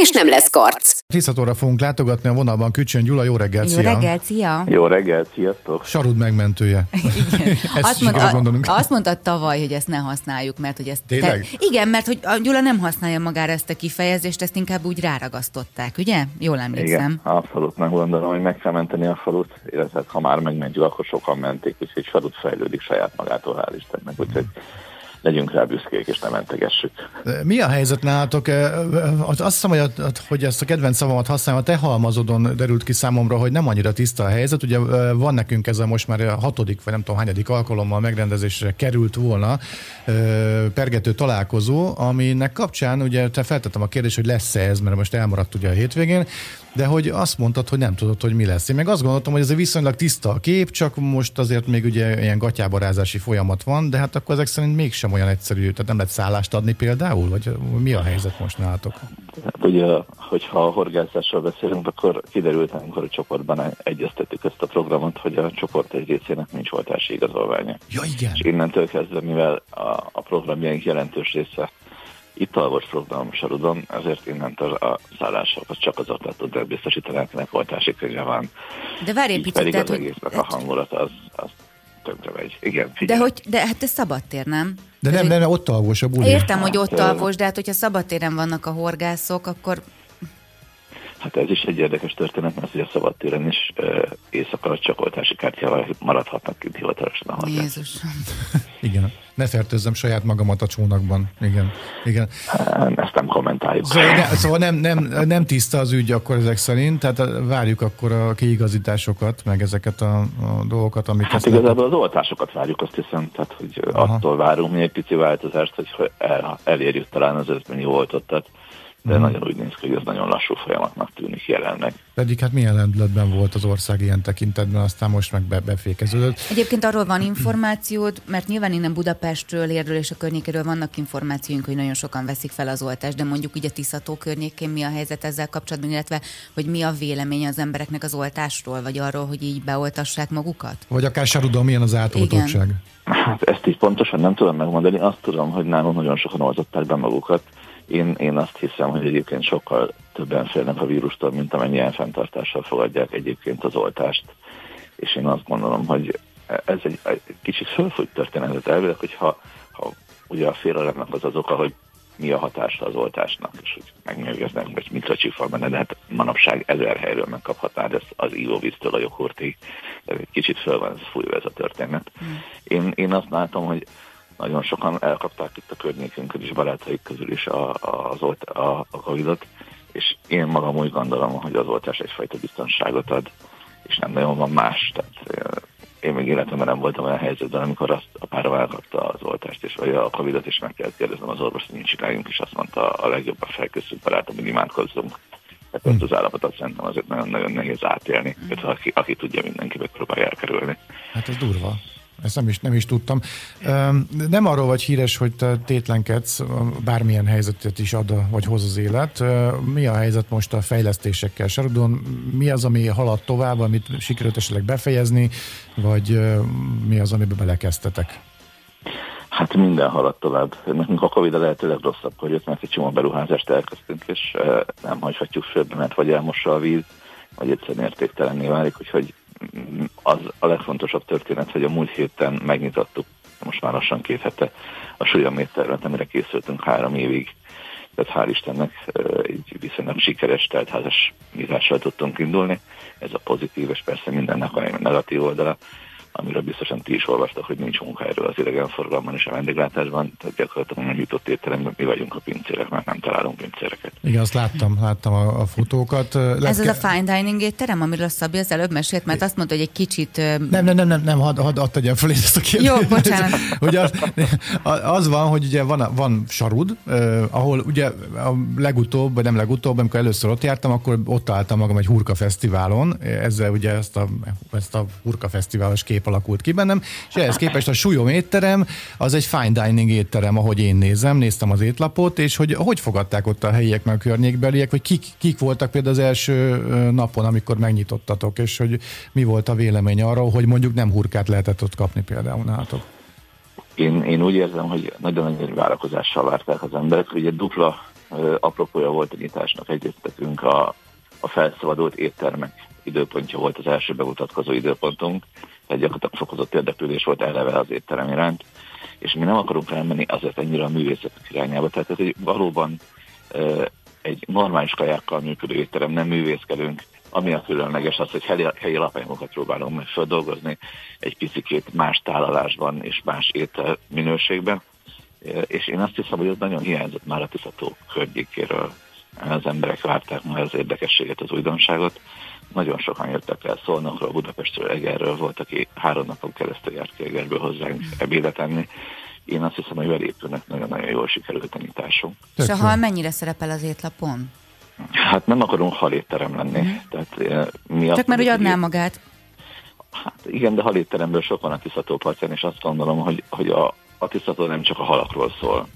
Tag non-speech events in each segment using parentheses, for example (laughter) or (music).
és nem lesz karc. Tiszatóra fogunk látogatni a vonalban Kücsön Gyula, jó reggelt, Jó reggelt, szia! Jó reggelt, sziasztok! Sarud megmentője. (laughs) (laughs) ezt azt, mondta, (laughs) azt mondta tavaly, hogy ezt ne használjuk, mert hogy ezt... Tényleg? Te, igen, mert hogy a Gyula nem használja magára ezt a kifejezést, ezt inkább úgy ráragasztották, ugye? Jól emlékszem. Igen, abszolút megmondom, hogy meg kell menteni a falut, illetve ha már megmentjük, akkor sokan menték, úgyhogy Sarud fejlődik saját magától, hál' Istennek, úgyhogy legyünk rá büszkék, és nem mentegessük. Mi a helyzet nálatok? Azt hiszem, hogy, hogy ezt a kedvenc szavamat használom, a te halmazodon derült ki számomra, hogy nem annyira tiszta a helyzet. Ugye van nekünk ez a most már a hatodik, vagy nem tudom hányadik alkalommal megrendezésre került volna pergető találkozó, aminek kapcsán ugye te feltettem a kérdést, hogy lesz-e ez, mert most elmaradt ugye a hétvégén, de hogy azt mondtad, hogy nem tudod, hogy mi lesz. Én meg azt gondoltam, hogy ez egy viszonylag tiszta a kép, csak most azért még ugye ilyen gatyábarázási folyamat van, de hát akkor ezek szerint mégsem olyan egyszerű, tehát nem lehet szállást adni például, vagy mi a helyzet most nálatok? Hát ugye, hogyha a horgászásról beszélünk, akkor kiderült, amikor a csoportban egyeztettük ezt a programot, hogy a csoport egy részének nincs oltási igazolványa. Ja, igen. És innentől kezdve, mivel a, a programjaink jelentős része itt alvos program sorudon, ezért innentől a szállásokat csak az ott tudják biztosítani, akinek oltási könyve van. De várj egy picit, tehát, hogy... a hangulat az, az tönkre megy. Igen, figyelj. De, hogy, de hát ez szabadtér, nem? De nem, nem, nem, ott alvos a buli. Értem, hogy ott hát, alvos, de hát hogyha szabadtéren vannak a horgászok, akkor Hát ez is egy érdekes történet, mert ugye a szabadtéren is éjszaka csak oltási kártyával maradhatnak kint hivatalosan. Jézusom. (laughs) Igen. Ne fertőzzem saját magamat a csónakban. Igen. Igen. Ezt nem kommentáljuk. Szóval, ne, szóval nem, nem, nem tiszta az ügy akkor ezek szerint, tehát várjuk akkor a kiigazításokat, meg ezeket a, a dolgokat, amiket... Hát igazából az oltásokat várjuk, azt hiszem, tehát hogy Aha. attól várunk mi egy pici változást, hogy el, elérjük talán az 5 millió oltottat de hmm. nagyon úgy néz ki, hogy ez nagyon lassú folyamatnak tűnik jelenleg. Pedig hát milyen lendületben volt az ország ilyen tekintetben, aztán most meg be, befékeződött. Egyébként arról van információd, mert nyilván innen Budapestről, érről és a környékéről vannak információink, hogy nagyon sokan veszik fel az oltást, de mondjuk ugye Tiszató környékén mi a helyzet ezzel kapcsolatban, illetve hogy mi a vélemény az embereknek az oltásról, vagy arról, hogy így beoltassák magukat? Vagy akár Sarudon milyen az átoltottság? Hát ezt így pontosan nem tudom megmondani, azt tudom, hogy nálunk nagyon sokan oltották be magukat, én, én azt hiszem, hogy egyébként sokkal többen félnek a vírustól, mint amennyien fenntartással fogadják egyébként az oltást. És én azt gondolom, hogy ez egy, egy kicsit fölfújt történetet elvileg, hogyha ha ugye a félelemnek az az oka, hogy mi a hatása az oltásnak, és hogy megmérgeznek, vagy mit a benne, de hát manapság ezer helyről megkaphatnád ezt az ivóvíztől a joghurtig, egy kicsit föl van fújva ez a történet. Mm. Én, én azt látom, hogy nagyon sokan elkapták itt a környékünkön is, barátaik közül is a, a, az olt, a, a Covid-ot, és én magam úgy gondolom, hogy az oltás egyfajta biztonságot ad, és nem nagyon van más. Tehát én még életemben nem voltam olyan helyzetben, amikor azt a párom elkapta az oltást, és, vagy a Covid-ot, és meg kellett kérdeznem az orvos, hogy nincs csináljunk, és azt mondta a legjobban felkészült barátom, hogy imádkozzunk. Tehát hmm. az állapotot szerintem azért nagyon-nagyon nehéz átélni, hmm. aki, aki tudja, mindenki megpróbálja elkerülni. Hát ez durva. Ezt nem is, nem is tudtam. Nem arról vagy híres, hogy te tétlenkedsz, bármilyen helyzetet is ad, vagy hoz az élet. Mi a helyzet most a fejlesztésekkel Sarudon? Mi az, ami halad tovább, amit sikerült esetleg befejezni, vagy mi az, amiben belekezdtetek? Hát minden haladt tovább. Nekünk a Covid a lehetőleg rosszabb jött, mert egy csomó beruházást elkezdtünk, és nem hagyhatjuk főbb, mert vagy elmossa a víz, vagy egyszerűen értéktelenné válik, úgyhogy az a legfontosabb történet, hogy a múlt héten megnyitottuk, most már lassan két hete, a súlyométerret, amire készültünk három évig. Tehát hál' Istennek egy viszonylag sikeres teltházas nyitással tudtunk indulni. Ez a pozitív, és persze mindennek a negatív oldala. Amiről biztosan ti is olvastak, hogy nincs munkáról az idegenforgalomban és a vendéglátásban, tehát gyakorlatilag a nyitott étteremben mi vagyunk a pincérek, mert nem találunk pincéreket. Igen, azt láttam, láttam a, a futókat. Lesz Ez az a fine dining étterem, amiről a Szabi az előbb mesélt, mert azt mondta, hogy egy kicsit... Nem, nem, nem, nem, nem hadd had, had tegyem föl ezt a kérdést. Jó, bocsánat. (laughs) ugye az, az van, hogy ugye van, van sarud, eh, ahol ugye a legutóbb, vagy nem legutóbb, amikor először ott jártam, akkor ott találtam magam egy hurka fesztiválon, ezzel ugye ezt a, ezt a hurka fesztiválos kép alakult ki bennem, és ehhez képest a súlyom étterem az egy fine dining étterem, ahogy én nézem, néztem az étlapot, és hogy hogy fogadták ott a helyiek meg a környékbeliek, vagy kik, kik voltak például az első napon, amikor megnyitottatok, és hogy mi volt a vélemény arról, hogy mondjuk nem hurkát lehetett ott kapni például nálatok? Én, én úgy érzem, hogy nagyon nagy várakozással várták az emberek, egy dupla apropója volt a nyitásnak. Egyrészt a, a felszabadult éttermek időpontja volt az első bemutatkozó időpontunk, egy gyakorlatilag fokozott érdeklődés volt eleve az étterem iránt, és mi nem akarunk elmenni azért ennyire a művészetek irányába. Tehát ez egy valóban egy normális kajákkal működő étterem, nem művészkedünk, ami a különleges az, hogy helyi, helyi lapanyagokat próbálunk meg feldolgozni egy picit más tálalásban és más étel minőségben. És én azt hiszem, hogy ez nagyon hiányzott már a Tiszató környékéről. Az emberek várták már az érdekességet, az újdonságot. Nagyon sokan jöttek el Szolnokról, Budapestről, Egerről, volt, aki három napon keresztül járt ki Egerből hozzánk ebédet enni. Én azt hiszem, hogy belépőnek nagyon-nagyon jól sikerült a nyitásunk. És a hal mennyire szerepel az étlapon? Hát nem akarunk halétterem lenni. Mm. Tehát, eh, mi Csak mert úgy adná magát. Hát igen, de halétteremből sok van a Tiszatópartján, és azt gondolom, hogy, hogy a, a Tiszató nem csak a halakról szól.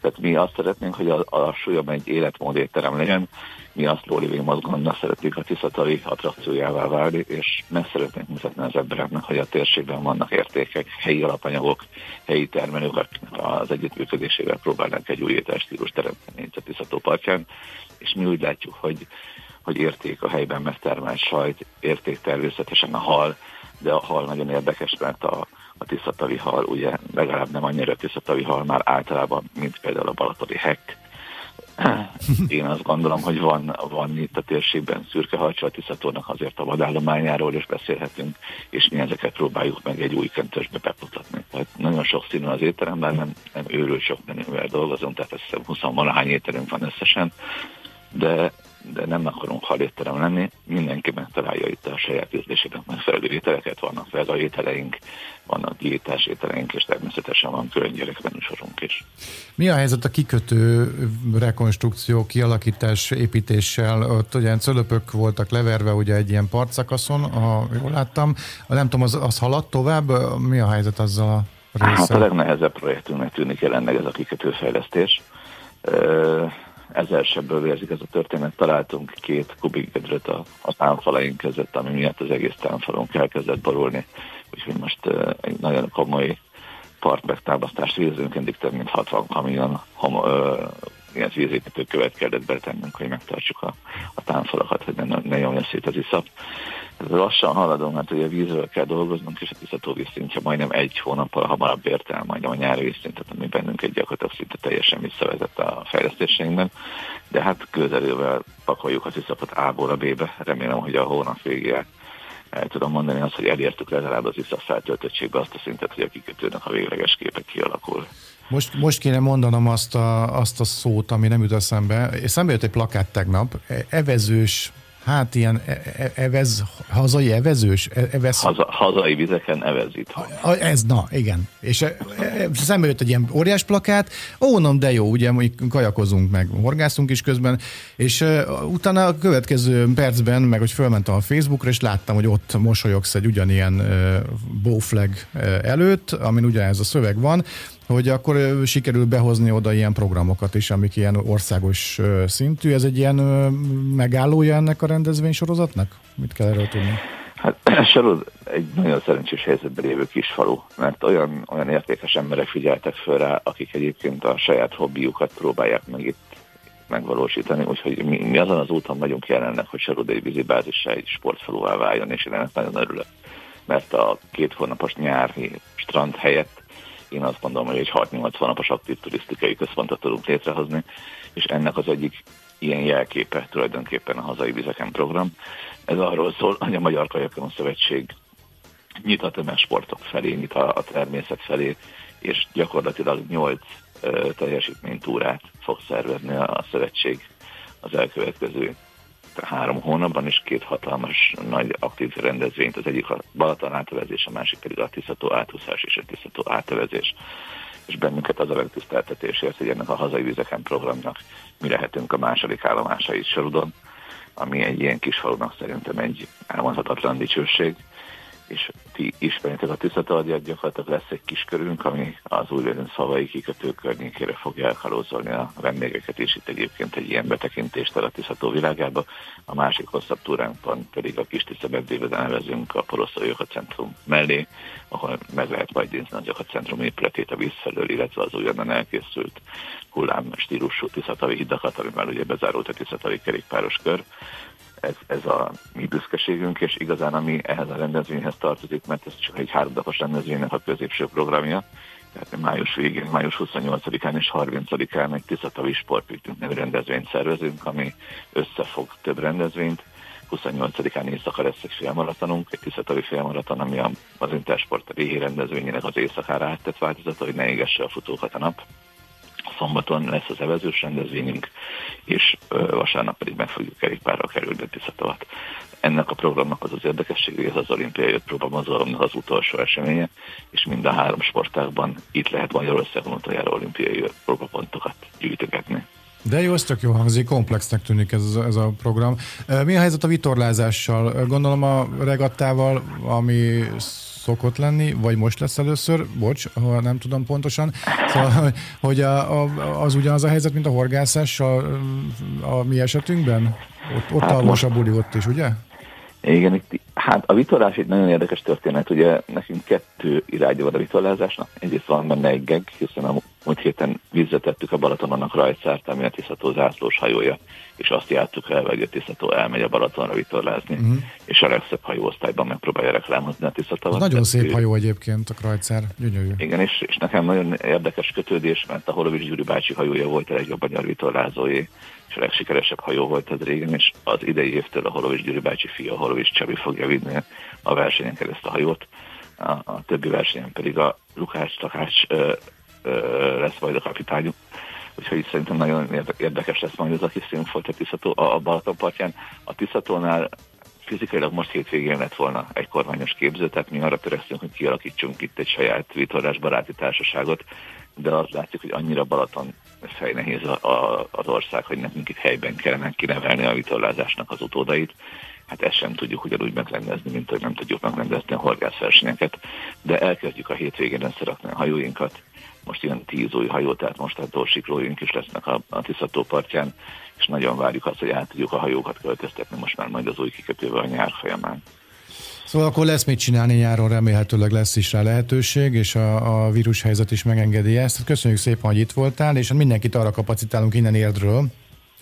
Tehát mi azt szeretnénk, hogy a, a súlyom egy életmód étterem legyen, mi azt Low Living mozgalomnak szeretnénk a Tiszatali attrakciójává válni, és meg szeretnénk mutatni az embereknek, hogy a térségben vannak értékek, helyi alapanyagok, helyi termelők, az együttműködésével próbálnak egy új ételstílus teremteni a Tiszató partján, és mi úgy látjuk, hogy, hogy érték a helyben megtermelt sajt, érték természetesen a hal, de a hal nagyon érdekes, mert a, a tisztatali hal ugye legalább nem annyira tisztatali hal már általában, mint például a balatoni hekk. (laughs) Én azt gondolom, hogy van, van itt a térségben szürke halcsa a Tiszatónak azért a vadállományáról is beszélhetünk, és mi ezeket próbáljuk meg egy új köntösbe bemutatni. Tehát nagyon sok színű az étteremben, nem, nem őrül sok menüvel dolgozunk, tehát azt hiszem 20 valahány étterünk van összesen, de, de nem akarunk halétterem lenni, mindenki megtalálja itt a saját ízlésében megfelelő ételeket, vannak vega ételeink, vannak diétás ételeink, és természetesen van külön gyerekmenüsorunk is. Mi a helyzet a kikötő rekonstrukció, kialakítás, építéssel? Ott ugye cölöpök voltak leverve ugye egy ilyen partszakaszon, ha jól láttam. Nem tudom, az, az haladt tovább? Mi a helyzet azzal a része? Hát a legnehezebb projektünknek tűnik jelenleg ez a kikötőfejlesztés ezer sebből vérzik ez a történet. Találtunk két kubikgedröt a, a támfalaink között, ami miatt az egész támfalunk elkezdett borulni. Úgyhogy most uh, egy nagyon komoly partmegtámasztást végzünk, eddig több mint 60 kamion homo, uh, ilyen vízépítő követ kellett betennünk, hogy megtartsuk a, a támfalakat, hogy ne, ne nyomja szét az iszap lassan haladunk, mert ugye vízről kell dolgoznunk, és a tisztató vízszintje majdnem egy hónappal hamarabb ért el majdnem a nyári vízszintet, ami bennünk egy gyakorlatilag szinte teljesen visszavezett a fejlesztéseinkben. De hát közelővel pakoljuk az iszapot A-ból a B-be. Remélem, hogy a hónap végére el tudom mondani azt, hogy elértük legalább az iszap feltöltöttségbe azt a szintet, hogy a kikötőnek a végleges képe kialakul. Most, most kéne mondanom azt a, azt a szót, ami nem jut eszembe. Szembe jött egy plakát tegnap, e- evezős Hát ilyen e- e- evez, hazai evezős? E- evez... Haza, hazai vizeken evezít. Ez, na, igen. És szembe jött egy ilyen óriás plakát, ó, nem, de jó, ugye kajakozunk meg, horgászunk is közben, és utána a következő percben, meg hogy fölmentem a Facebookra, és láttam, hogy ott mosolyogsz egy ugyanilyen uh, bowflag előtt, amin ugyanez a szöveg van, hogy akkor sikerül behozni oda ilyen programokat is, amik ilyen országos szintű. Ez egy ilyen megállója ennek a rendezvénysorozatnak? Mit kell erről tudni? Hát (clears throat) Sarod egy nagyon szerencsés helyzetben lévő kis falu, mert olyan, olyan értékes emberek figyeltek föl rá, akik egyébként a saját hobbiukat próbálják meg itt megvalósítani, úgyhogy mi, mi azon az úton vagyunk jelenleg, hogy Sarod egy vízibázissá egy sportfaluvá váljon, és én ennek nagyon örülök, mert a két hónapos nyári strand helyett én azt mondom, hogy egy 6-80 napos aktív turisztikai központot tudunk létrehozni, és ennek az egyik ilyen jelképe tulajdonképpen a hazai vizeken program. Ez arról szól, hogy a Magyar Kajakon Szövetség nyit a tömegsportok felé, nyit a, a természet felé, és gyakorlatilag nyolc teljesítménytúrát fog szervezni a, a szövetség az elkövetkező három hónapban, és két hatalmas nagy aktív rendezvényt, az egyik a Balaton átövezés, a másik pedig a Tiszató átúszás és a Tiszató átövezés és bennünket az a megtiszteltetésért, hogy ennek a hazai vizeken programnak mi lehetünk a második állomásai Sorudon, ami egy ilyen kis falunak szerintem egy elmondhatatlan dicsőség és ti ismeritek a Tiszatalagyat, gyakorlatilag lesz egy kis körünk, ami az új szavai kikötő környékére fogja elkalózolni a vendégeket, és itt egyébként egy ilyen betekintést ad a Tiszató világába. A másik hosszabb túránkban pedig a kis Tisza nevezünk a Poroszai Centrum mellé, ahol meg lehet majd nézni a Centrum épületét a vízfelől, illetve az újonnan elkészült hullám stílusú Tiszatavi hidakat, amivel ugye bezárult a Tiszatavi kerékpáros kör ez, ez a mi büszkeségünk, és igazán ami ehhez a rendezvényhez tartozik, mert ez csak egy háromnapos rendezvénynek a középső programja, tehát május végén, május 28-án és 30-án egy Tiszatavi Sportpiknik nevű rendezvényt szervezünk, ami összefog több rendezvényt. 28-án éjszaka lesz egy félmaratonunk, egy Tiszatavi félmaraton, ami az Intersport régi rendezvényének az éjszakára áttett változata, hogy ne égesse a futókat a nap szombaton lesz az evezős rendezvényünk, és vasárnap pedig meg fogjuk kerékpárra kerülni Tiszatavat. Ennek a programnak az az érdekessége, hogy ez az olimpiai öt próbamozgalomnak az utolsó eseménye, és mind a három sportágban itt lehet Magyarországon utoljára olimpiai próbapontokat gyűjtögetni. De jó, ez tök jó hangzik, komplexnek tűnik ez, ez a program. Mi a helyzet a vitorlázással? Gondolom a regattával, ami szokott lenni, vagy most lesz először, bocs, ha nem tudom pontosan, szóval, hogy a, a, az ugyanaz a helyzet, mint a horgászás a, mi esetünkben? Ott, ott hát a buli ott is, ugye? Igen, itt, hát a vitorlás egy nagyon érdekes történet, ugye nekünk kettő irányja van a vitorlázásnak. Egyrészt van benne egy geg, hiszen a múlt héten vízzetettük a Balatonon rajtszárt, ami a Tiszató zászlós hajója, és azt jártuk el, hogy a Tiszató elmegy a Balatonra vitorlázni, uh-huh. és a legszebb hajóosztályban megpróbálja reklámozni a Tiszatavat. Nagyon szép hajó egyébként a Krajcár, gyönyörű. Igen, és, és nekem nagyon érdekes kötődés, mert a Holovics Gyuri bácsi hajója volt a legjobb magyar vitorlázói, és a legsikeresebb hajó volt ez régen, és az idei évtől a Holovics Gyuri bácsi fia, Holovics Csabi fogja vinni a versenyen ezt a hajót. A, a többi versenyen pedig a Lukács Takács lesz majd a kapitányuk. Úgyhogy itt szerintem nagyon érdekes lesz majd az a kis színfolt a, Tiszató, a, a Balaton partján. A Tiszatónál fizikailag most hétvégén lett volna egy kormányos képző, tehát mi arra törekszünk, hogy kialakítsunk itt egy saját vitorlás baráti társaságot, de az látszik, hogy annyira Balaton fej nehéz a, a, az ország, hogy nekünk itt helyben kellene kinevelni a vitorlázásnak az utódait. Hát ezt sem tudjuk ugyanúgy megrendezni, mint hogy nem tudjuk megrendezni a horgászversenyeket, de elkezdjük a hétvégén összerakni a hajóinkat. Most ilyen tíz új hajó, tehát most a torsiklóink is lesznek a, a Tiszató partján, és nagyon várjuk azt, hogy át tudjuk a hajókat költöztetni most már majd az új kikötővel a nyár folyamán. Szóval akkor lesz mit csinálni nyáron, remélhetőleg lesz is rá lehetőség, és a, a vírushelyzet is megengedi ezt. Köszönjük szépen, hogy itt voltál, és mindenkit arra kapacitálunk innen érdről,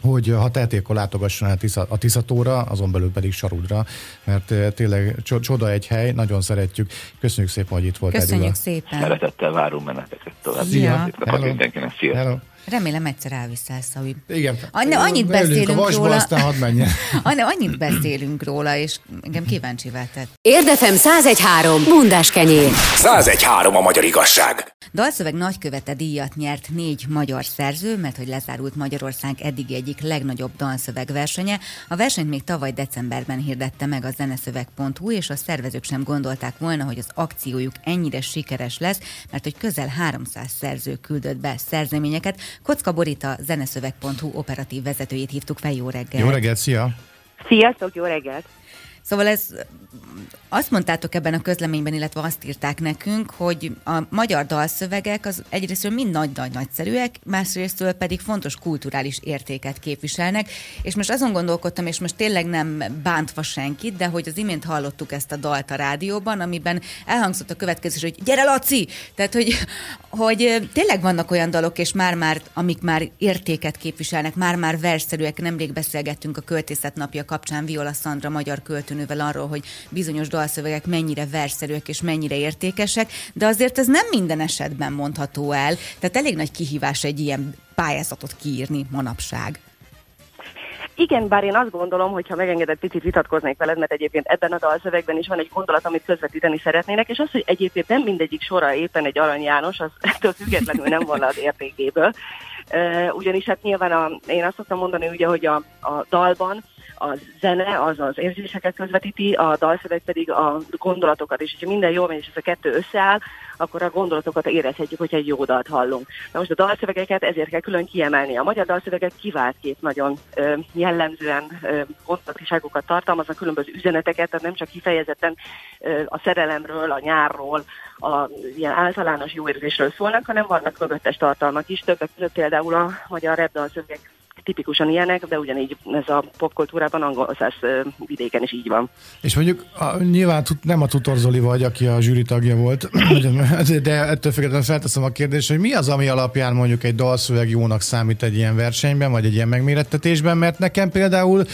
hogy ha teheti, akkor látogasson el a Tiszatóra, azon belül pedig Sarudra, mert eh, tényleg csoda egy hely, nagyon szeretjük. Köszönjük szépen, hogy itt voltál. Köszönjük Edula. szépen. Szeretettel várunk meneteket tovább. Szia. Hello. Mindenkinek. Szia. Hello. Remélem egyszer elviszel, Szavi. Igen. Anna, annyit beszélünk a róla. aztán hadd menjen. (laughs) Anna, annyit beszélünk róla, és engem kíváncsi tett. Érdefem 1013. Bundás kenyér. 1013 a magyar igazság. Dalszöveg nagykövete díjat nyert négy magyar szerző, mert hogy lezárult Magyarország eddig egyik legnagyobb dalszövegversenye. A versenyt még tavaly decemberben hirdette meg a zeneszöveg.hu, és a szervezők sem gondolták volna, hogy az akciójuk ennyire sikeres lesz, mert hogy közel 300 szerző küldött be szerzeményeket, Kocka Borita, zeneszöveg.hu operatív vezetőjét hívtuk fel. Jó reggelt! Jó reggelt, szia! Sziasztok, jó reggelt! Szóval ez azt mondtátok ebben a közleményben, illetve azt írták nekünk, hogy a magyar dalszövegek az egyrésztről mind nagy-nagy nagyszerűek, másrésztről pedig fontos kulturális értéket képviselnek, és most azon gondolkodtam, és most tényleg nem bántva senkit, de hogy az imént hallottuk ezt a dalt a rádióban, amiben elhangzott a következő, hogy gyere Laci! Tehát, hogy, hogy tényleg vannak olyan dalok, és már-már, amik már értéket képviselnek, már-már versszerűek, nemrég beszélgettünk a költészet napja kapcsán Viola Szandra magyar költőnővel arról, hogy bizonyos dal dalszövegek mennyire verszerűek és mennyire értékesek, de azért ez nem minden esetben mondható el. Tehát elég nagy kihívás egy ilyen pályázatot kiírni manapság. Igen, bár én azt gondolom, hogy ha megengedett picit vitatkoznék veled, mert egyébként ebben a dalszövegben is van egy gondolat, amit közvetíteni szeretnének, és az, hogy egyébként nem mindegyik sora éppen egy Arany János, az (laughs) ettől függetlenül nem van az értékéből. Ugyanis hát nyilván a, én azt szoktam mondani, ugye, hogy a, a dalban a zene az az érzéseket közvetíti, a dalszöveg pedig a gondolatokat, és hogyha minden jól megy, és ez a kettő összeáll, akkor a gondolatokat érezhetjük, hogyha egy jó dalt hallunk. Na most a dalszövegeket ezért kell külön kiemelni. A magyar dalszövegek kivált két nagyon ö, jellemzően gondolatiságokat tartalmaznak, különböző üzeneteket, tehát nem csak kifejezetten ö, a szerelemről, a nyárról, a ilyen általános jó érzésről szólnak, hanem vannak mögöttes tartalmak is. Többek között például a magyar rap dalszövegek tipikusan ilyenek, de ugyanígy ez a popkultúrában angol száz vidéken is így van. És mondjuk a, nyilván nem a Tutor Zoli vagy, aki a zsűri tagja volt, (clears throat) de ettől függetlenül felteszem a kérdést, hogy mi az, ami alapján mondjuk egy dalszöveg jónak számít egy ilyen versenyben, vagy egy ilyen megmérettetésben, mert nekem például,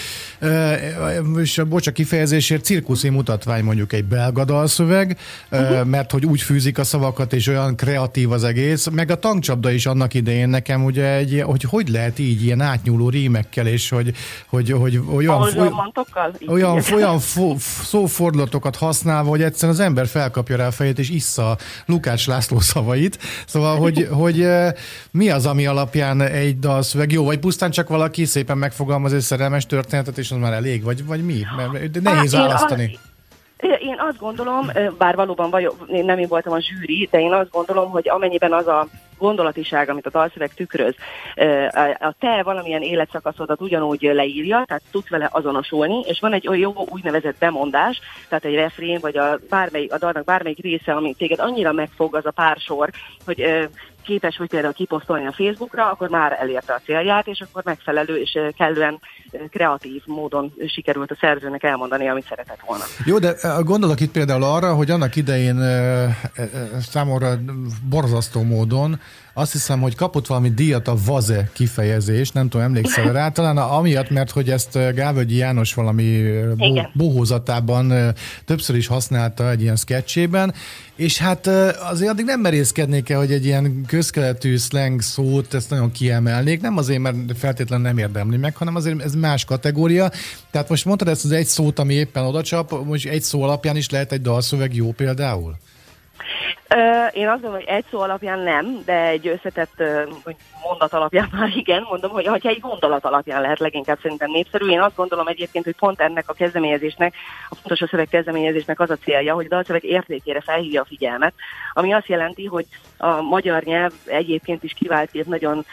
és a bocsa kifejezésért, cirkuszi mutatvány mondjuk egy belga dalszöveg, uh-huh. mert hogy úgy fűzik a szavakat, és olyan kreatív az egész, meg a tankcsapda is annak idején nekem ugye egy, hogy hogy lehet így ilyen átnyúló rímekkel, és hogy, hogy, hogy olyan, olyan, olyan, olyan szófordulatokat használva, hogy egyszerűen az ember felkapja rá a fejét, és issza Lukács László szavait. Szóval, hogy, hogy mi az, ami alapján egy dalszöveg jó, vagy pusztán csak valaki szépen megfogalmaz egy szerelmes történetet, és az már elég, vagy, vagy mi? Mert nehéz választani. Én azt gondolom, bár valóban vagyok, én nem én voltam a zsűri, de én azt gondolom, hogy amennyiben az a gondolatiság, amit a dalszöveg tükröz, a te valamilyen életszakaszodat ugyanúgy leírja, tehát tudsz vele azonosulni, és van egy olyan jó úgynevezett bemondás, tehát egy refrén, vagy a, bármelyik, a dalnak bármelyik része, ami téged annyira megfog az a pár sor, hogy képes vagy például kiposztolni a Facebookra, akkor már elérte a célját, és akkor megfelelő és kellően kreatív módon sikerült a szerzőnek elmondani, amit szeretett volna. Jó, de gondolok itt például arra, hogy annak idején számomra borzasztó módon azt hiszem, hogy kapott valami díjat a vaze kifejezés, nem tudom, emlékszel rá, (laughs) talán amiatt, mert hogy ezt Gávögyi János valami bohózatában többször is használta egy ilyen sketchében, és hát azért addig nem merészkednék el, hogy egy ilyen közkeletű slang szót, ezt nagyon kiemelnék, nem azért, mert feltétlenül nem érdemli meg, hanem azért ez más kategória. Tehát most mondtad ezt az egy szót, ami éppen odacsap, most egy szó alapján is lehet egy dalszöveg jó például? Én azt gondolom, hogy egy szó alapján nem, de egy összetett mondat alapján (laughs) már igen, mondom, hogy ha egy gondolat alapján lehet leginkább szerintem népszerű. Én azt gondolom egyébként, hogy pont ennek a kezdeményezésnek, a fontos a szöveg kezdeményezésnek az a célja, hogy a szöveg értékére felhívja a figyelmet, ami azt jelenti, hogy a magyar nyelv egyébként is kivált nagyon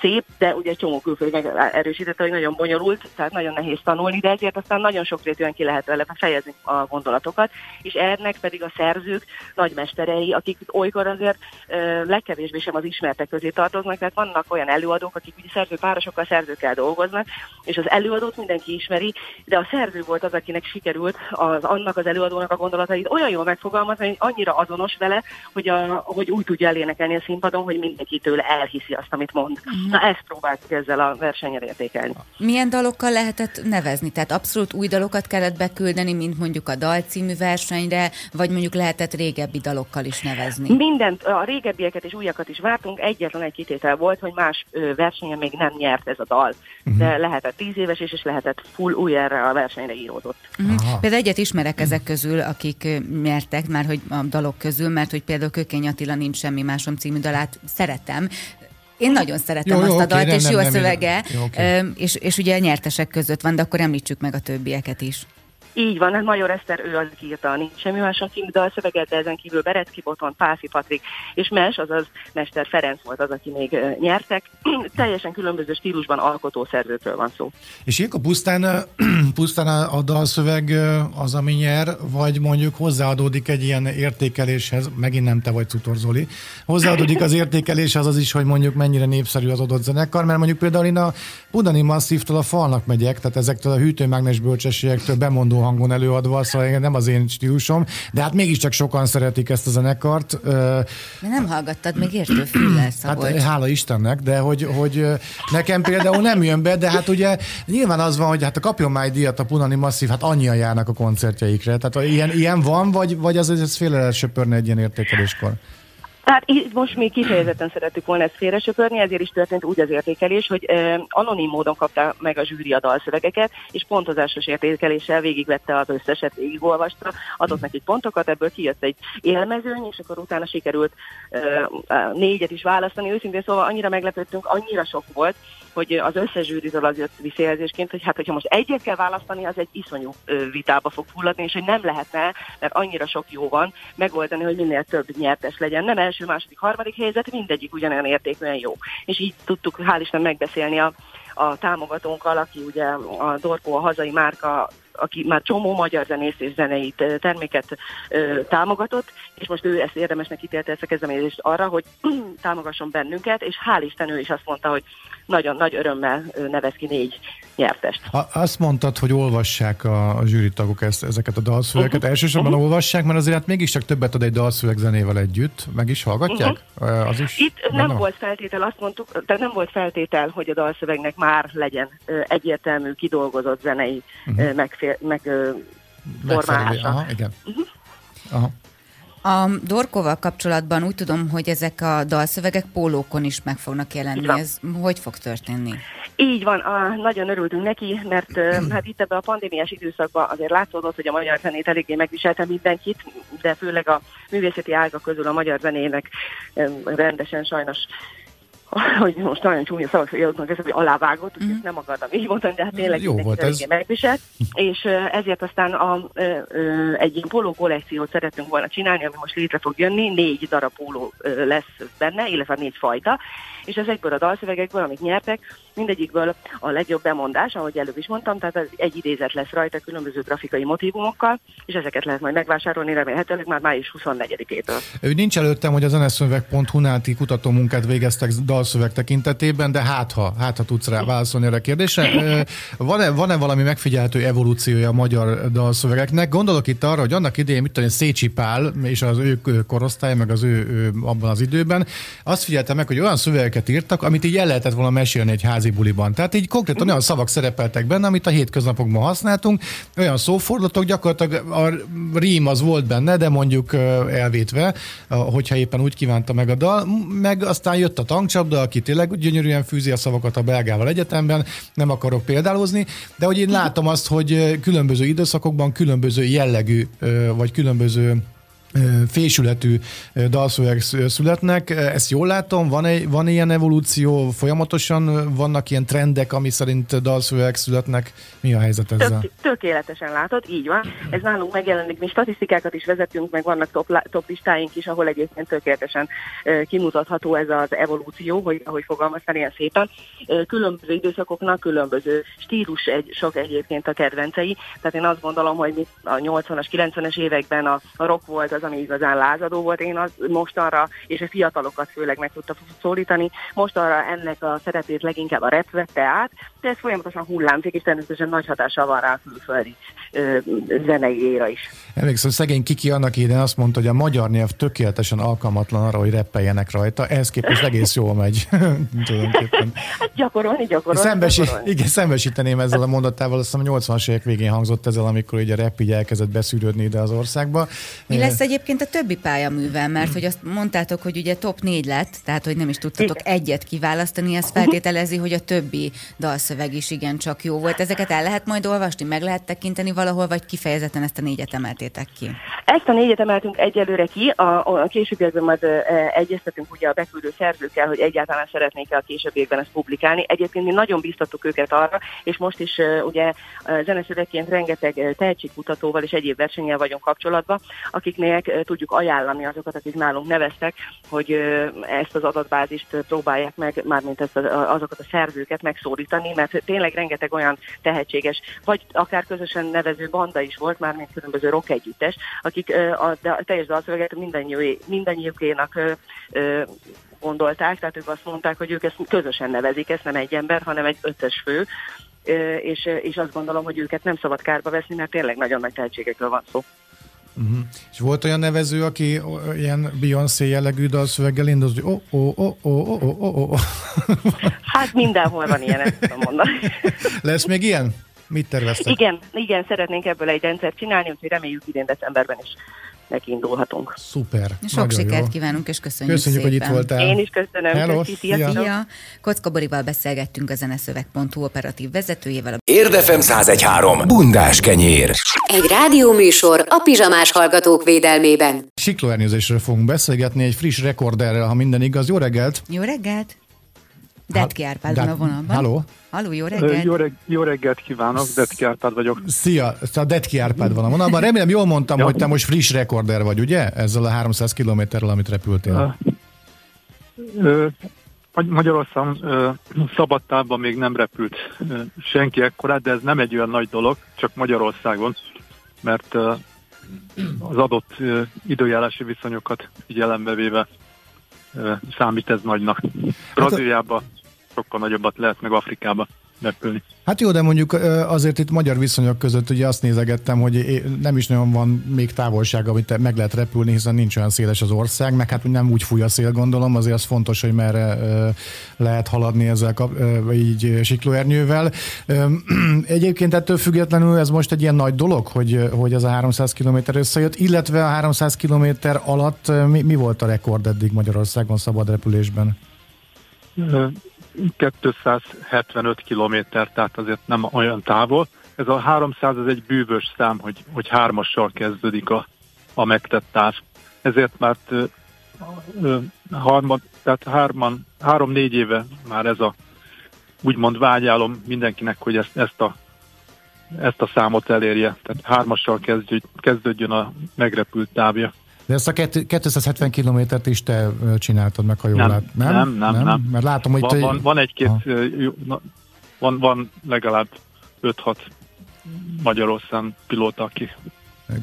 szép, de ugye csomó külföld erősítette, hogy nagyon bonyolult, tehát nagyon nehéz tanulni, de ezért aztán nagyon sokrétűen ki lehet vele fejezni a gondolatokat, és ennek pedig a szerzők nagymesterei, akik olykor azért legkevésbé sem az ismertek közé tartoznak, tehát vannak olyan előadók, akik ugye szerzőpárosokkal, szerzőkkel dolgoznak, és az előadót mindenki ismeri, de a szerző volt az, akinek sikerült az, annak az előadónak a gondolatait olyan jól megfogalmazni, hogy annyira azonos vele, hogy, a, hogy úgy tudja elénekelni a színpadon, hogy mindenki tőle elhiszi azt, amit mond. Uh-huh. Na ezt próbáltuk ezzel a versenyen értékelni. Milyen dalokkal lehetett nevezni? Tehát abszolút új dalokat kellett beküldeni, mint mondjuk a dalcímű versenyre, vagy mondjuk lehetett régebbi dalokkal is nevezni? Mindent, a régebbieket és újakat is vártunk, egyetlen egy kitétel volt, hogy más versenyen még nem nyert ez a dal. Uh-huh. De lehetett tíz éves is, és lehetett full új erre a versenyre íródott. Uh-huh. Például egyet ismerek ezek közül, akik nyertek, már hogy a dalok közül, mert hogy például Kökény Attila nincs semmi másom című dalát szeretem, én nagyon szeretem jó, azt jó, a dalt, okay, és nem, jó a szövege, nem, jó, okay. és, és ugye a nyertesek között van, de akkor említsük meg a többieket is. Így van, hát Major Eszter, ő az, aki írta a Nincs semmi máson című dalszöveget, de ezen kívül Berecki Boton, Pászi Patrik és Mes, azaz Mester Ferenc volt az, aki még nyertek. (clears throat) Teljesen különböző stílusban alkotó szerzőkről van szó. És ilyenkor pusztán, (clears throat) pusztán a dalszöveg az, ami nyer, vagy mondjuk hozzáadódik egy ilyen értékeléshez, megint nem te vagy Cutor Zoli, hozzáadódik az értékeléshez az is, hogy mondjuk mennyire népszerű az adott zenekar, mert mondjuk például én a Budani Masszívtól a falnak megyek, tehát ezektől a hűtőmágnes bölcsességektől bemondó hangon előadva, szóval nem az én stílusom, de hát mégiscsak sokan szeretik ezt a zenekart. De nem hallgattad még értő füllel, (clears throat) Hát hála Istennek, de hogy, hogy nekem például nem jön be, de hát ugye nyilván az van, hogy hát a kapjon már díjat a Punani Masszív, hát annyian járnak a koncertjeikre. Tehát ilyen, ilyen van, vagy, vagy az, ez félre söpörni egy ilyen értékeléskor? Tehát itt most még kifejezetten szerettük volna ezt félresöpörni, ezért is történt úgy az értékelés, hogy eh, anonim módon kapta meg a zsűri a dalszövegeket, és pontozásos értékeléssel végigvette az összeset, végigolvasta, adott neki pontokat, ebből kijött egy élmezőny, és akkor utána sikerült eh, négyet is választani. Őszintén szóval annyira meglepődtünk, annyira sok volt, hogy az összes zsűritől az jött visszajelzésként, hogy hát hogyha most egyet kell választani, az egy iszonyú vitába fog fulladni, és hogy nem lehetne, mert annyira sok jó van, megoldani, hogy minél több nyertes legyen. Nem első, második, harmadik helyzet, mindegyik ugyanolyan értékűen jó. És így tudtuk, hál' Isten, megbeszélni a, a támogatónkkal, aki ugye a Dorko, a hazai márka aki már csomó magyar zenész és zenei terméket ö, támogatott, és most ő ezt érdemesnek ítélte ezt a kezdeményezést arra, hogy (clears throat) támogasson bennünket, és hál' Isten ő is azt mondta, hogy nagyon nagy örömmel nevez ki négy nyertest. A, azt mondtad, hogy olvassák a, a zsűritagok ezt, ezeket a dalszövegeket. Uh-huh. Elsősorban uh-huh. olvassák, mert azért hát mégiscsak többet ad egy dalszöveg zenével együtt. Meg is hallgatják? Uh-huh. Az is Itt nem van? volt feltétel, azt mondtuk, de nem volt feltétel, hogy a dalszövegnek már legyen egyértelmű, kidolgozott zenei uh-huh. megfér, meg, formálása. Aha, igen. Uh-huh. Aha. A Dorkóval kapcsolatban úgy tudom, hogy ezek a dalszövegek pólókon is meg fognak jelenni. Ez hogy fog történni? Így van, a, nagyon örültünk neki, mert (clears throat) hát itt ebben a pandémiás időszakban azért látszódott, hogy a magyar zenét eléggé megviselte mindenkit, de főleg a művészeti ágak közül a magyar zenének rendesen sajnos (laughs) hogy most nagyon csúnya szavak jutnak, ez, hogy alávágott, úgyhogy mm. nem akartam így mondani, de hát tényleg Jó volt ez. megviselt, és ezért aztán a, egy ilyen póló kollekciót szeretünk volna csinálni, ami most létre fog jönni, négy darab póló lesz benne, illetve négy fajta, és ezekből a dalszövegekből, amik nyertek, mindegyikből a legjobb bemondás, ahogy előbb is mondtam, tehát egy idézet lesz rajta különböző grafikai motivumokkal, és ezeket lehet majd megvásárolni remélhetőleg már május 24-től. Ő nincs előttem, hogy a zeneszöveg.hu náti kutatómunkát végeztek dalszöveg tekintetében, de hát ha, hát ha tudsz rá válaszolni erre a kérdésre. Van-e, van-e valami megfigyelhető evolúciója a magyar dalszövegeknek? Gondolok itt arra, hogy annak idején, mit tudom, Szécsi Pál és az ő korosztály, meg az ő, ő abban az időben, azt figyeltem meg, hogy olyan szövegeket írtak, amit így el lehetett volna mesélni egy ház házi buliban. Tehát így konkrétan olyan szavak szerepeltek benne, amit a hétköznapokban használtunk, olyan szófordulatok, gyakorlatilag a rím az volt benne, de mondjuk elvétve, hogyha éppen úgy kívánta meg a dal, meg aztán jött a tankcsapda, aki tényleg gyönyörűen fűzi a szavakat a belgával egyetemben, nem akarok példálozni, de hogy én látom azt, hogy különböző időszakokban különböző jellegű, vagy különböző fésületű dalszöveg születnek. Ezt jól látom? Van, egy, van ilyen evolúció? Folyamatosan vannak ilyen trendek, ami szerint dalszöveg születnek? Mi a helyzet ezzel? Tök, tökéletesen látod, így van. Ez nálunk megjelenik, mi statisztikákat is vezetünk, meg vannak top, top listáink is, ahol egyébként tökéletesen kimutatható ez az evolúció, hogy ahogy fogalmaztál ilyen szépen. Különböző időszakoknak különböző stílus egy, sok egyébként a kedvencei. Tehát én azt gondolom, hogy a 80-as, 90-es években a, a rock volt az ami igazán lázadó volt. Én az mostanra, és a fiatalokat főleg meg tudta szólítani, mostanra ennek a szerepét leginkább a rep vette át, de ez folyamatosan hullámzik, és természetesen nagy hatással van rá a külföldi ö, zenei éra is. Emlékszem, szegény Kiki annak idején azt mondta, hogy a magyar nyelv tökéletesen alkalmatlan arra, hogy reppeljenek rajta. Ehhez képest egész jól megy. (laughs) hát gyakorolni, gyakorolni, Szembesi, gyakorolni. Igen, szembesíteném ezzel a mondatával, azt hiszem a 80-as évek végén hangzott ezzel, amikor ugye a rep így elkezdett beszűrődni ide az országba. Mi lesz egy egyébként a többi pályaművel, mert hogy azt mondtátok, hogy ugye top 4 lett, tehát hogy nem is tudtatok igen. egyet kiválasztani, ez feltételezi, hogy a többi dalszöveg is igen csak jó volt. Ezeket el lehet majd olvasni, meg lehet tekinteni valahol, vagy kifejezetten ezt a négyet emeltétek ki? Ezt a négyet emeltünk egyelőre ki, a, a későbbiekben majd e, egyeztetünk ugye a beküldő szerzőkkel, hogy egyáltalán szeretnék-e a későbbiekben ezt publikálni. Egyébként mi nagyon biztattuk őket arra, és most is e, ugye zeneszövegként rengeteg tehetségkutatóval és egyéb versenyel vagyunk kapcsolatban, akiknél tudjuk ajánlani azokat, akik nálunk neveztek, hogy ezt az adatbázist próbálják meg, mármint ezt azokat a szerzőket megszólítani, mert tényleg rengeteg olyan tehetséges, vagy akár közösen nevező banda is volt, mármint különböző rock együttes, akik a, a teljes dalszöveget mindannyiukénak gondolták, tehát ők azt mondták, hogy ők ezt közösen nevezik, ezt nem egy ember, hanem egy ötös fő, és, és azt gondolom, hogy őket nem szabad kárba veszni, mert tényleg nagyon nagy tehetségekről van szó. Uh-huh. És volt olyan nevező, aki ilyen Beyoncé jellegű dalszöveggel indult, hogy oh, oh, oh, oh, oh, oh, oh. Hát mindenhol van ilyen, ezt tudom mondani. Lesz még ilyen? Mit terveztek? Igen, igen, szeretnénk ebből egy rendszert csinálni, úgyhogy reméljük idén decemberben is nekiindulhatunk. Szuper. Sok sikert jó. kívánunk, és köszönjük, köszönjük szépen. hogy itt voltál. Én is köszönöm. Hello, szia. Szia. Kocka Borival beszélgettünk a zeneszöveg.hu operatív vezetőjével. Érdefem 1013. Bundás kenyér. Egy rádióműsor a pizsamás hallgatók védelmében. Siklóernyőzésről fogunk beszélgetni egy friss rekorderrel, ha minden igaz. Jó reggelt! Jó reggelt! Detki Árpád van a vonalban. Halló! Halló, jó reggelt! Jó, reg- jó reggelt kívánok, Detki Árpád vagyok. Szia! A Detki Árpád van a vonalban. Remélem jól mondtam, hogy te most friss rekorder vagy, ugye? Ezzel a 300 kilométerrel, amit repültél. Ö, Magyarországon ö, szabadtávban még nem repült ö, senki ekkorát, de ez nem egy olyan nagy dolog, csak Magyarországon, mert ö, az adott ö, időjárási viszonyokat figyelembe véve számít ez nagynak. Brazíliában sokkal nagyobbat lehet, meg Afrikába repülni. Hát jó, de mondjuk azért itt magyar viszonyok között ugye azt nézegettem, hogy nem is nagyon van még távolság, amit meg lehet repülni, hiszen nincs olyan széles az ország, meg hát nem úgy fúj a szél, gondolom, azért az fontos, hogy merre lehet haladni ezzel így siklóernyővel. (clears throat) Egyébként ettől függetlenül ez most egy ilyen nagy dolog, hogy, hogy az a 300 km összejött, illetve a 300 km alatt mi, mi volt a rekord eddig Magyarországon szabad repülésben? 275 kilométer, tehát azért nem olyan távol. Ez a 300 az egy bűvös szám, hogy, hogy hármassal kezdődik a, a megtett táv. Ezért már ö, tehát hárman, három-négy éve már ez a úgymond vágyálom mindenkinek, hogy ezt, ezt, a, ezt a számot elérje. Tehát hármassal kezdődjön a megrepült távja. De ezt a 270 kilométert is te csináltad meg, ha jól nem, lát. Nem? Nem, nem, nem. nem. Mert látom, hogy van, te... van, van egy-két, van, van legalább 5-6 Magyarországon pilóta, aki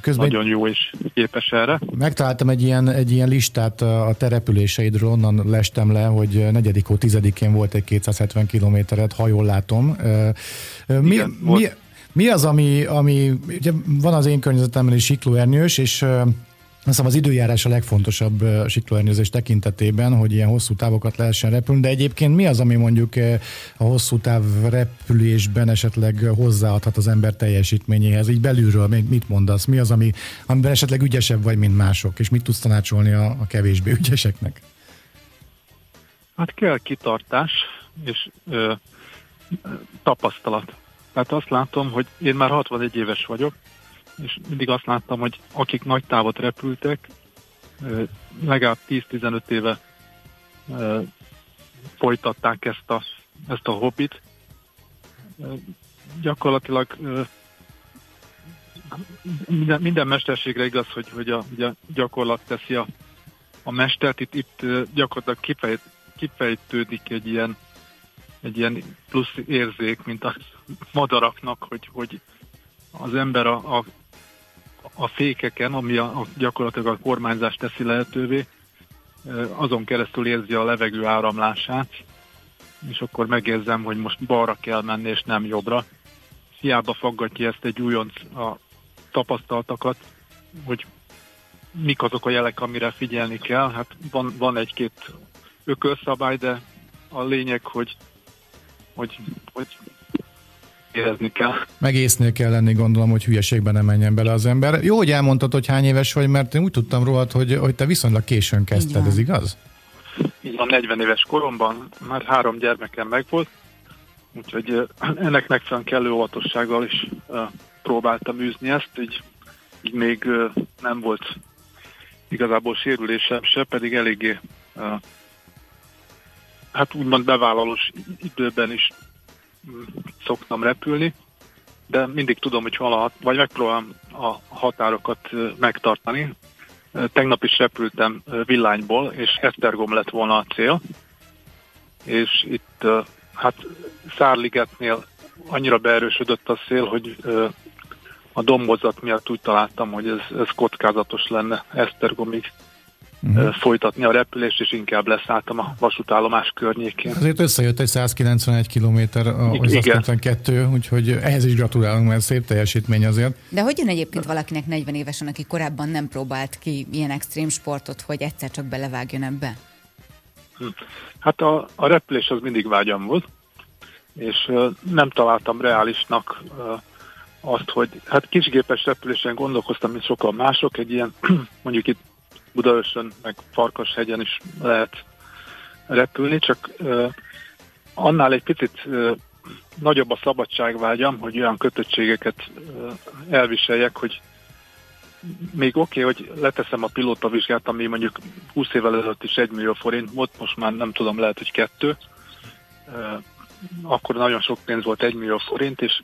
Közben nagyon jó és képes erre. Megtaláltam egy ilyen, egy ilyen listát a terepüléseidről, onnan lestem le, hogy 4. hó 10-én volt egy 270 kilométeret, ha jól látom. Mi, Igen, mi, mi az, ami, ami ugye van az én környezetemben is siklóernyős, és hiszem az időjárás a legfontosabb siklóernyőzés tekintetében, hogy ilyen hosszú távokat lehessen repülni, de egyébként mi az, ami mondjuk a hosszú táv repülésben esetleg hozzáadhat az ember teljesítményéhez? Így belülről mit mondasz? Mi az, ami, amiben esetleg ügyesebb vagy, mint mások? És mit tudsz tanácsolni a, a kevésbé ügyeseknek? Hát kell kitartás és ö, tapasztalat. Tehát azt látom, hogy én már 61 éves vagyok, és mindig azt láttam, hogy akik nagy távot repültek, legalább 10-15 éve folytatták ezt a, ezt a hobbit. Gyakorlatilag minden, minden mesterségre igaz, hogy, hogy a, a gyakorlat teszi a, a mestert. Itt, itt gyakorlatilag kifejt, kifejtődik egy ilyen, egy ilyen plusz érzék, mint a (laughs) madaraknak, hogy, hogy az ember a, a a fékeken, ami a, a gyakorlatilag a kormányzást teszi lehetővé, azon keresztül érzi a levegő áramlását, és akkor megérzem, hogy most balra kell menni, és nem jobbra. Hiába faggatja ezt egy újonc a tapasztaltakat, hogy mik azok a jelek, amire figyelni kell. Hát van, van egy-két ökölszabály, de a lényeg, hogy, hogy, hogy érezni kell. Megésznél kell lenni, gondolom, hogy hülyeségben nem menjen bele az ember. Jó, hogy elmondtad, hogy hány éves vagy, mert én úgy tudtam rólad, hogy, hogy te viszonylag későn kezdted, ez igaz? Így van, 40 éves koromban már három gyermekem megvolt, úgyhogy (clears throat) ennek megfelelően kellő óvatossággal is próbáltam űzni ezt, így, így még nem volt igazából sérülésem se, pedig eléggé hát úgymond bevállalós időben is szoktam repülni, de mindig tudom, hogy hol vagy megpróbálom a határokat megtartani. Tegnap is repültem villányból, és Esztergom lett volna a cél, és itt hát Szárligetnél annyira beerősödött a szél, hogy a dombozat miatt úgy találtam, hogy ez, ez kockázatos lenne Esztergomig uh-huh. folytatni a repülést, és inkább leszálltam a vasútállomás környékén. Azért összejött egy 191 km, az 192, úgyhogy ehhez is gratulálunk, mert szép teljesítmény azért. De hogyan egyébként valakinek 40 évesen, aki korábban nem próbált ki ilyen extrém sportot, hogy egyszer csak belevágjon ebbe? Hm. Hát a, a repülés az mindig vágyam volt. és nem találtam reálisnak azt, hogy hát kisgépes repülésen gondolkoztam, mint sokan mások, egy ilyen (clears throat) mondjuk itt Budaörsön, meg Farkashegyen is lehet repülni, csak annál egy picit nagyobb a szabadságvágyam, hogy olyan kötöttségeket elviseljek, hogy még oké, okay, hogy leteszem a pilótavizsgát, ami mondjuk 20 évvel ezelőtt is 1 millió forint volt, most már nem tudom, lehet, hogy kettő. Akkor nagyon sok pénz volt 1 millió forint, és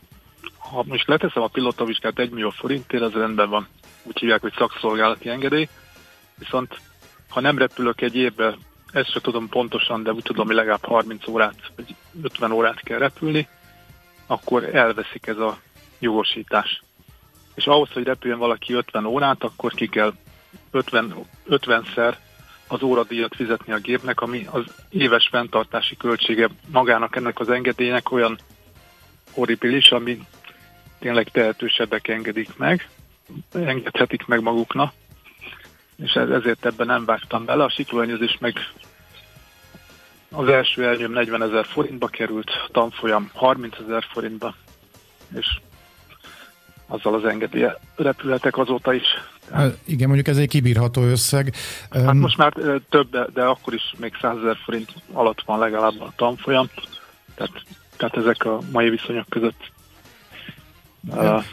ha most leteszem a pilótavizsgát 1 millió forintért, az rendben van. Úgy hívják, hogy szakszolgálati engedély. Viszont ha nem repülök egy évben, ezt sem tudom pontosan, de úgy tudom, hogy legalább 30 órát, vagy 50 órát kell repülni, akkor elveszik ez a jogosítás. És ahhoz, hogy repüljön valaki 50 órát, akkor ki kell 50, 50-szer az óradíjat fizetni a gépnek, ami az éves fenntartási költsége magának ennek az engedélynek olyan horribilis, ami tényleg tehetősebbek engedik meg, engedhetik meg maguknak, és ezért ebben nem vágtam bele. A siklóenyőzés meg az első elnyőm 40 ezer forintba került, tanfolyam 30 ezer forintba, és azzal az engedélye repülhetek azóta is. Hát, igen, mondjuk ez egy kibírható összeg. Hát um, most már több, de, de akkor is még 100 ezer forint alatt van legalább a tanfolyam, tehát, tehát ezek a mai viszonyok között uh,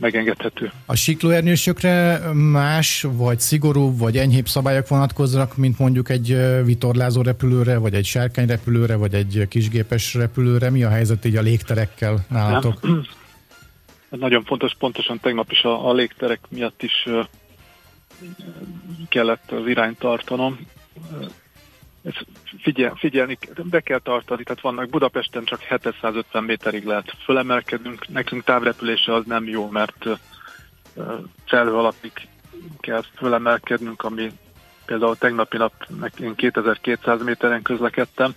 megengedhető. A siklóernyősökre más, vagy szigorú, vagy enyhébb szabályok vonatkoznak, mint mondjuk egy vitorlázó repülőre, vagy egy sárkányrepülőre, vagy egy kisgépes repülőre? Mi a helyzet így a légterekkel nálatok? Nem. Nagyon fontos, pontosan tegnap is a, a légterek miatt is kellett az irányt tartanom. Figyel, figyelni, be kell tartani, tehát vannak Budapesten csak 750 méterig lehet fölemelkedünk, nekünk távrepülése az nem jó, mert felhő alapig kell fölemelkednünk, ami például tegnapi nap én 2200 méteren közlekedtem,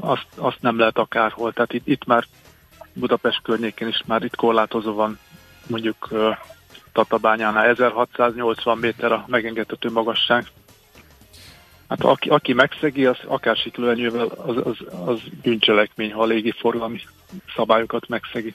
azt, azt nem lehet akárhol, tehát itt, itt már Budapest környékén is már itt korlátozó van, mondjuk Tatabányánál 1680 méter a megengedhető magasság. Hát aki, aki megszegi, az akár siklóenyővel, az, az, az bűncselekmény, ha a légiforgalmi szabályokat megszegi.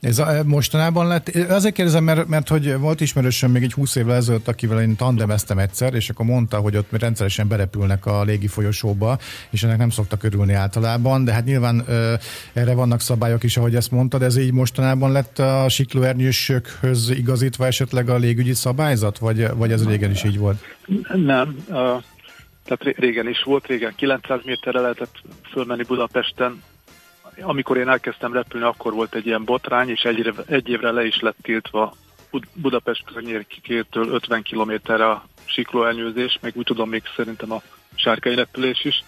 Ez a, mostanában lett, azért kérdezem, mert, mert hogy volt ismerősöm még egy 20 évvel ezelőtt, akivel én tandemeztem egyszer, és akkor mondta, hogy ott rendszeresen berepülnek a légi folyosóba, és ennek nem szoktak örülni általában, de hát nyilván ö, erre vannak szabályok is, ahogy ezt mondtad, ez így mostanában lett a siklóernyősökhöz igazítva esetleg a légügyi szabályzat, vagy, vagy ez régen is így volt? Nem, tehát régen is volt, régen 900 méterre lehetett fölmenni Budapesten, amikor én elkezdtem repülni, akkor volt egy ilyen botrány, és egy, egy évre le is lett tiltva Budapest környékétől 50 kilométerre a siklóelnyőzés, meg úgy tudom még szerintem a sárkány repülés is,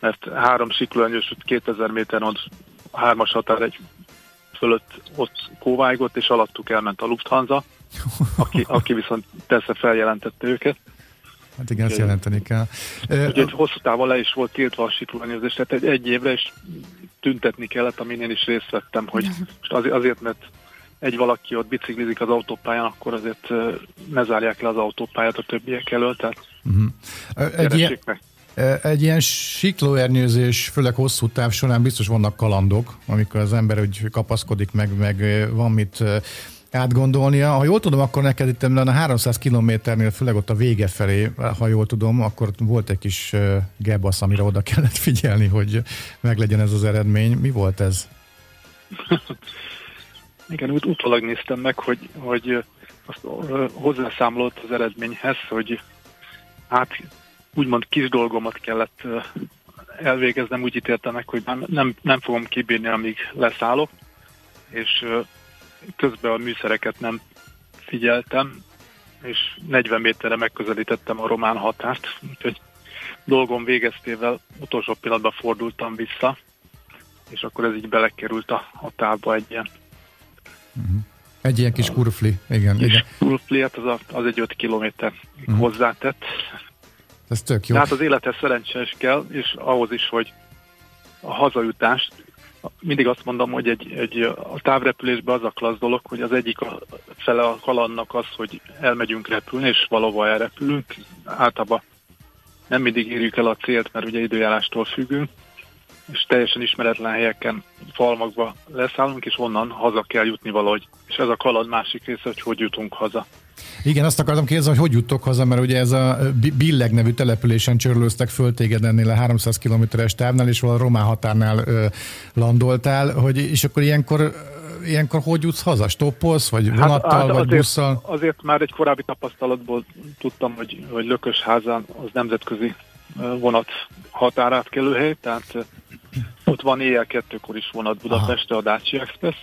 mert három siklóelnyős 2000 méteren ott hármas határ egy fölött ott kóvájgott, és alattuk elment a Lufthansa, aki, aki viszont persze feljelentette őket. Hát igen, ezt jelenteni kell. Ugye hosszú távon le is volt tiltva a siklóelnyőzés, tehát egy, egy évre, is tüntetni kellett, amin én is részt vettem, hogy most azért, azért, mert egy valaki ott biciklizik az autópályán, akkor azért ne zárják le az autópályát a többiek elől, tehát uh-huh. egy ilyen, meg. Egy ilyen siklóernyőzés, főleg hosszú táv során biztos vannak kalandok, amikor az ember úgy kapaszkodik, meg, meg van mit átgondolnia. Ha jól tudom, akkor neked itt a 300 kilométernél, főleg ott a vége felé, ha jól tudom, akkor volt egy kis gebasz, amire oda kellett figyelni, hogy meglegyen ez az eredmény. Mi volt ez? (laughs) Igen, úgy utólag néztem meg, hogy, hogy azt hozzászámolott az eredményhez, hogy hát úgymond kis dolgomat kellett elvégeznem, úgy ítéltem meg, hogy nem, nem fogom kibírni, amíg leszállok, és közben a műszereket nem figyeltem, és 40 méterre megközelítettem a román határt, úgyhogy dolgom végeztével utolsó pillanatban fordultam vissza, és akkor ez így belekerült a, a távba egy ilyen. Uh-huh. Egy ilyen kis kurfli, igen. Kis igen. kurfli, hát az, a, az egy 5 kilométer uh-huh. hozzátett. Ez tök jó. Tehát az élethez szerencsés kell, és ahhoz is, hogy a hazajutást mindig azt mondom, hogy egy, egy, a távrepülésben az a klassz dolog, hogy az egyik a fele a kalannak az, hogy elmegyünk repülni, és valahova elrepülünk. Általában nem mindig érjük el a célt, mert ugye időjárástól függünk, és teljesen ismeretlen helyeken, falmakba leszállunk, és onnan haza kell jutni valahogy. És ez a kaland másik része, hogy hogy jutunk haza. Igen, azt akartam kérdezni, hogy hogy juttok haza, mert ugye ez a Billeg nevű településen csörlőztek föl téged ennél a 300 kilométeres távnál, és valahol a román határnál ö, landoltál, hogy, és akkor ilyenkor ilyenkor hogy jutsz haza? Stoppolsz, vagy hát, vonattal, hát, hát vagy azért, busszal? Azért már egy korábbi tapasztalatból tudtam, hogy, hogy Lökösházán az nemzetközi vonat határátkelőhely, tehát ott van éjjel kettőkor is vonat Budapestre a Dacia Express,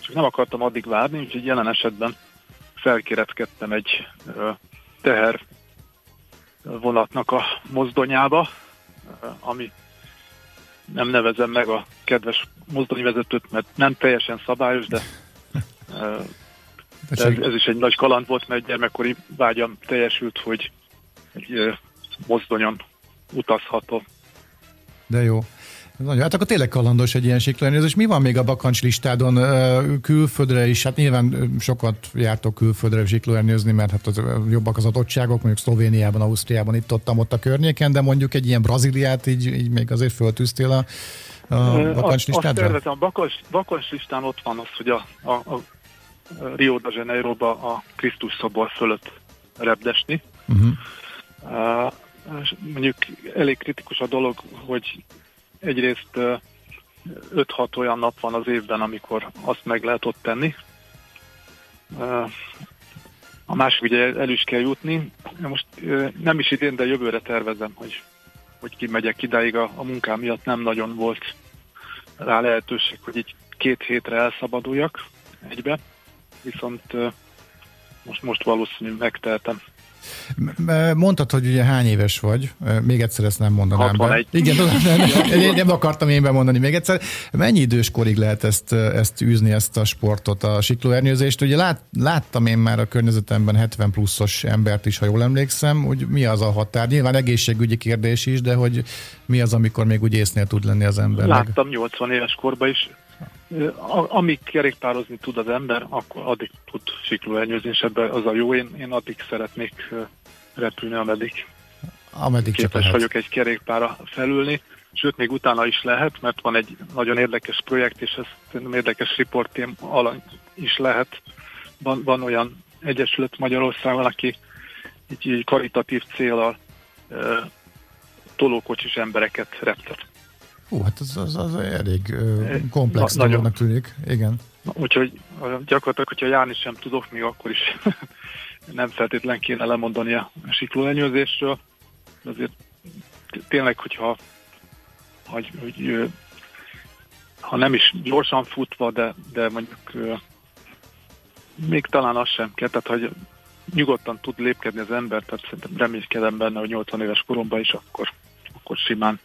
csak nem akartam addig várni, úgyhogy jelen esetben felkéretkedtem egy teher vonatnak a mozdonyába, ami nem nevezem meg a kedves mozdonyvezetőt, mert nem teljesen szabályos, de, de ez, ez is egy nagy kaland volt, mert gyermekkori vágyam teljesült, hogy egy mozdonyon utazhatok. De jó. Nagyon, hát akkor tényleg kalandos egy ilyen és Mi van még a bakancs listádon külföldre is? Hát nyilván sokat jártok külföldre siklóernyőzni, mert hát az, jobbak az adottságok, mondjuk Szlovéniában, Ausztriában, itt ott, ott a környéken, de mondjuk egy ilyen Brazíliát így, így még azért föltűztél a, a bakancs listádra? Azt tervezem, a bakancs, bakancs listán ott van az, hogy a, a, a Rio de Janeiroba a Krisztus szobor fölött repdesni. Uh-huh. Uh, mondjuk elég kritikus a dolog, hogy egyrészt 5-6 olyan nap van az évben, amikor azt meg lehet ott tenni. A másik ugye el is kell jutni. Most nem is idén, de jövőre tervezem, hogy, hogy kimegyek idáig. A, a munkám miatt nem nagyon volt rá lehetőség, hogy így két hétre elszabaduljak egybe. Viszont most, most valószínűleg megtehetem. Mondtad, hogy ugye hány éves vagy, még egyszer ezt nem mondanám 61. be. Igen, nem, nem akartam én bemondani még egyszer. Mennyi idős korig lehet ezt, ezt űzni, ezt a sportot, a siklóernyőzést? Ugye lát, láttam én már a környezetemben 70 pluszos embert is, ha jól emlékszem, hogy mi az a határ? Nyilván egészségügyi kérdés is, de hogy mi az, amikor még úgy észnél tud lenni az ember? Láttam 80 éves korban is amíg kerékpározni tud az ember, akkor addig tud siklóernyőzni, és ebben az a jó, én, én addig szeretnék repülni, ameddig, ameddig képes csak vagyok egy kerékpára felülni. Sőt, még utána is lehet, mert van egy nagyon érdekes projekt, és ez érdekes riportém alany is lehet. Van, van olyan egyesület Magyarországon, aki így, így karitatív célral e, tolókocsis embereket reptet. Hú, hát az, az, az elég uh, komplex Na, dolognak tűnik, igen. Úgyhogy gyakorlatilag, hogyha járni sem tudok, még akkor is (laughs) nem feltétlen kéne lemondani a siklólenyőzésről. Azért tényleg, hogyha hogy, hogy, ha nem is gyorsan futva, de, de mondjuk még talán az sem kell, tehát hogy nyugodtan tud lépkedni az ember, tehát szerintem reménykedem benne, hogy 80 éves koromban is akkor, akkor simán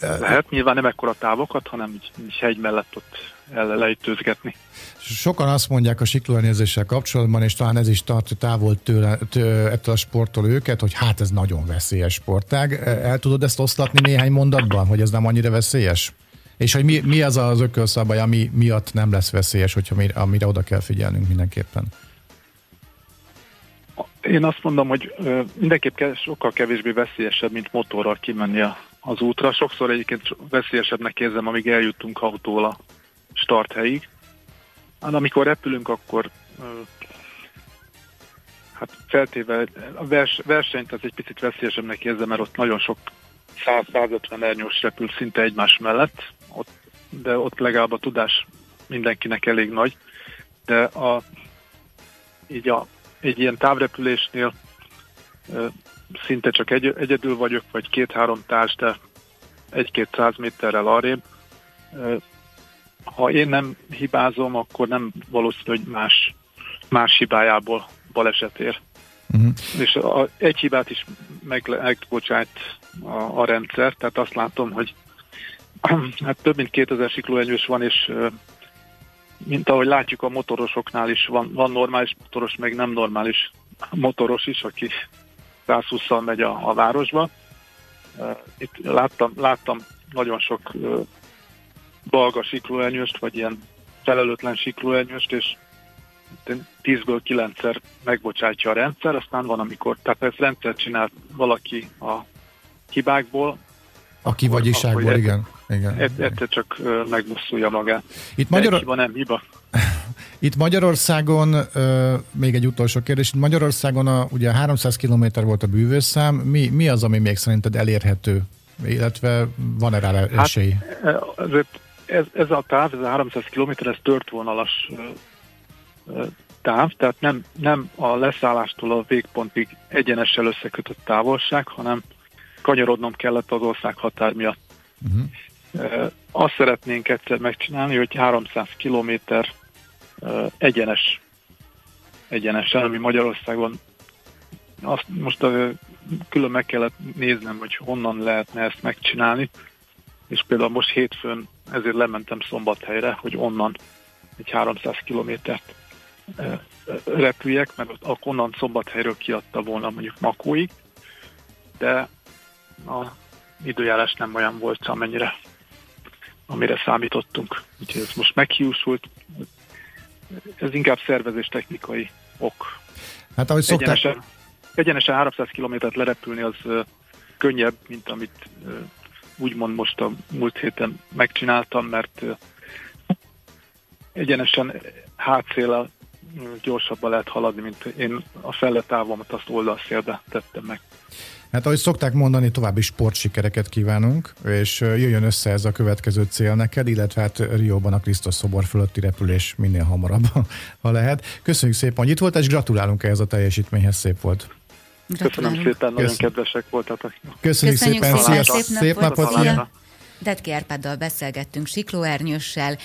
lehet nyilván nem ekkora távokat, hanem így hegy mellett ott el lejtőzgetni. Sokan azt mondják a siklóernyőzéssel kapcsolatban, és talán ez is tart távol tőle, tőle, ettől a sporttól őket, hogy hát ez nagyon veszélyes sportág. El tudod ezt oszlatni néhány mondatban, hogy ez nem annyira veszélyes? És hogy mi, mi az az ökölszabály, ami miatt nem lesz veszélyes, hogyha mi, amire oda kell figyelnünk mindenképpen? Én azt mondom, hogy mindenképp sokkal kevésbé veszélyesebb, mint motorral kimenni a az útra. Sokszor egyébként veszélyesebbnek érzem, amíg eljutunk autóval a starthelyig. Hát amikor repülünk, akkor hát feltéve a vers, versenyt az egy picit veszélyesebbnek érzem, mert ott nagyon sok 100-150 ernyős repül szinte egymás mellett, ott, de ott legalább a tudás mindenkinek elég nagy, de a, így a, egy ilyen távrepülésnél szinte csak egy, egyedül vagyok, vagy két-három társ, de egy-két száz méterrel arrébb. Ha én nem hibázom, akkor nem valószínű, hogy más, más hibájából baleset ér. Uh-huh. És a, egy hibát is meg, megbocsát a, a rendszer, tehát azt látom, hogy (clears throat) hát több mint 2000 siklóenyős van, és mint ahogy látjuk a motorosoknál is, van, van normális motoros, meg nem normális motoros is, aki 120-szal megy a, a városba. Itt láttam, láttam nagyon sok balga siklóelnyőst, vagy ilyen felelőtlen siklóelnyőst, és 10-ből 9-szer megbocsátja a rendszer, aztán van, amikor, tehát ezt rendszer csinál valaki a hibákból, A kivagyiságból, igen. igen. Egyszer csak megbosszulja magát. Itt Magyar... hiba nem hiba. (laughs) Itt Magyarországon, még egy utolsó kérdés, itt Magyarországon a, ugye 300 km volt a bűvőszám, mi, mi az, ami még szerinted elérhető, illetve van-e rá esély? Hát, ez, ez a táv, ez a 300 km, ez tört vonalas táv, tehát nem, nem a leszállástól a végpontig egyenessel összekötött távolság, hanem kanyarodnom kellett az ország határ miatt. Uh-huh. Azt szeretnénk egyszer megcsinálni, hogy 300 kilométer egyenes egyenesen, ami Magyarországon azt most külön meg kellett néznem, hogy honnan lehetne ezt megcsinálni, és például most hétfőn ezért lementem Szombathelyre, hogy onnan egy 300 kilométert repüljek, mert akkor onnan Szombathelyről kiadta volna mondjuk Makóig, de a időjárás nem olyan volt, amennyire amire számítottunk. Úgyhogy ez most meghiúsult. Ez inkább szervezés technikai ok. Hát ahogy szokták... Egyenesen, egyenesen 300 kilométert lerepülni az uh, könnyebb, mint amit uh, úgymond most a múlt héten megcsináltam, mert uh, egyenesen hátszéllel gyorsabban lehet haladni, mint én a fele távomat azt oldalszélbe tettem meg. Hát ahogy szokták mondani, további sportsikereket kívánunk, és jöjjön össze ez a következő cél neked, illetve hát Rióban a Krisztus szobor fölötti repülés minél hamarabb, (laughs) ha lehet. Köszönjük szépen, hogy itt volt, és gratulálunk ehhez a teljesítményhez, szép volt. Köszönöm szépen, nagyon Köszön. kedvesek voltatok. Köszönjük, Köszönjük szépen, szépen. szép, szép napot, szia! Detki Árpáddal beszélgettünk Sikló Ernyőssel,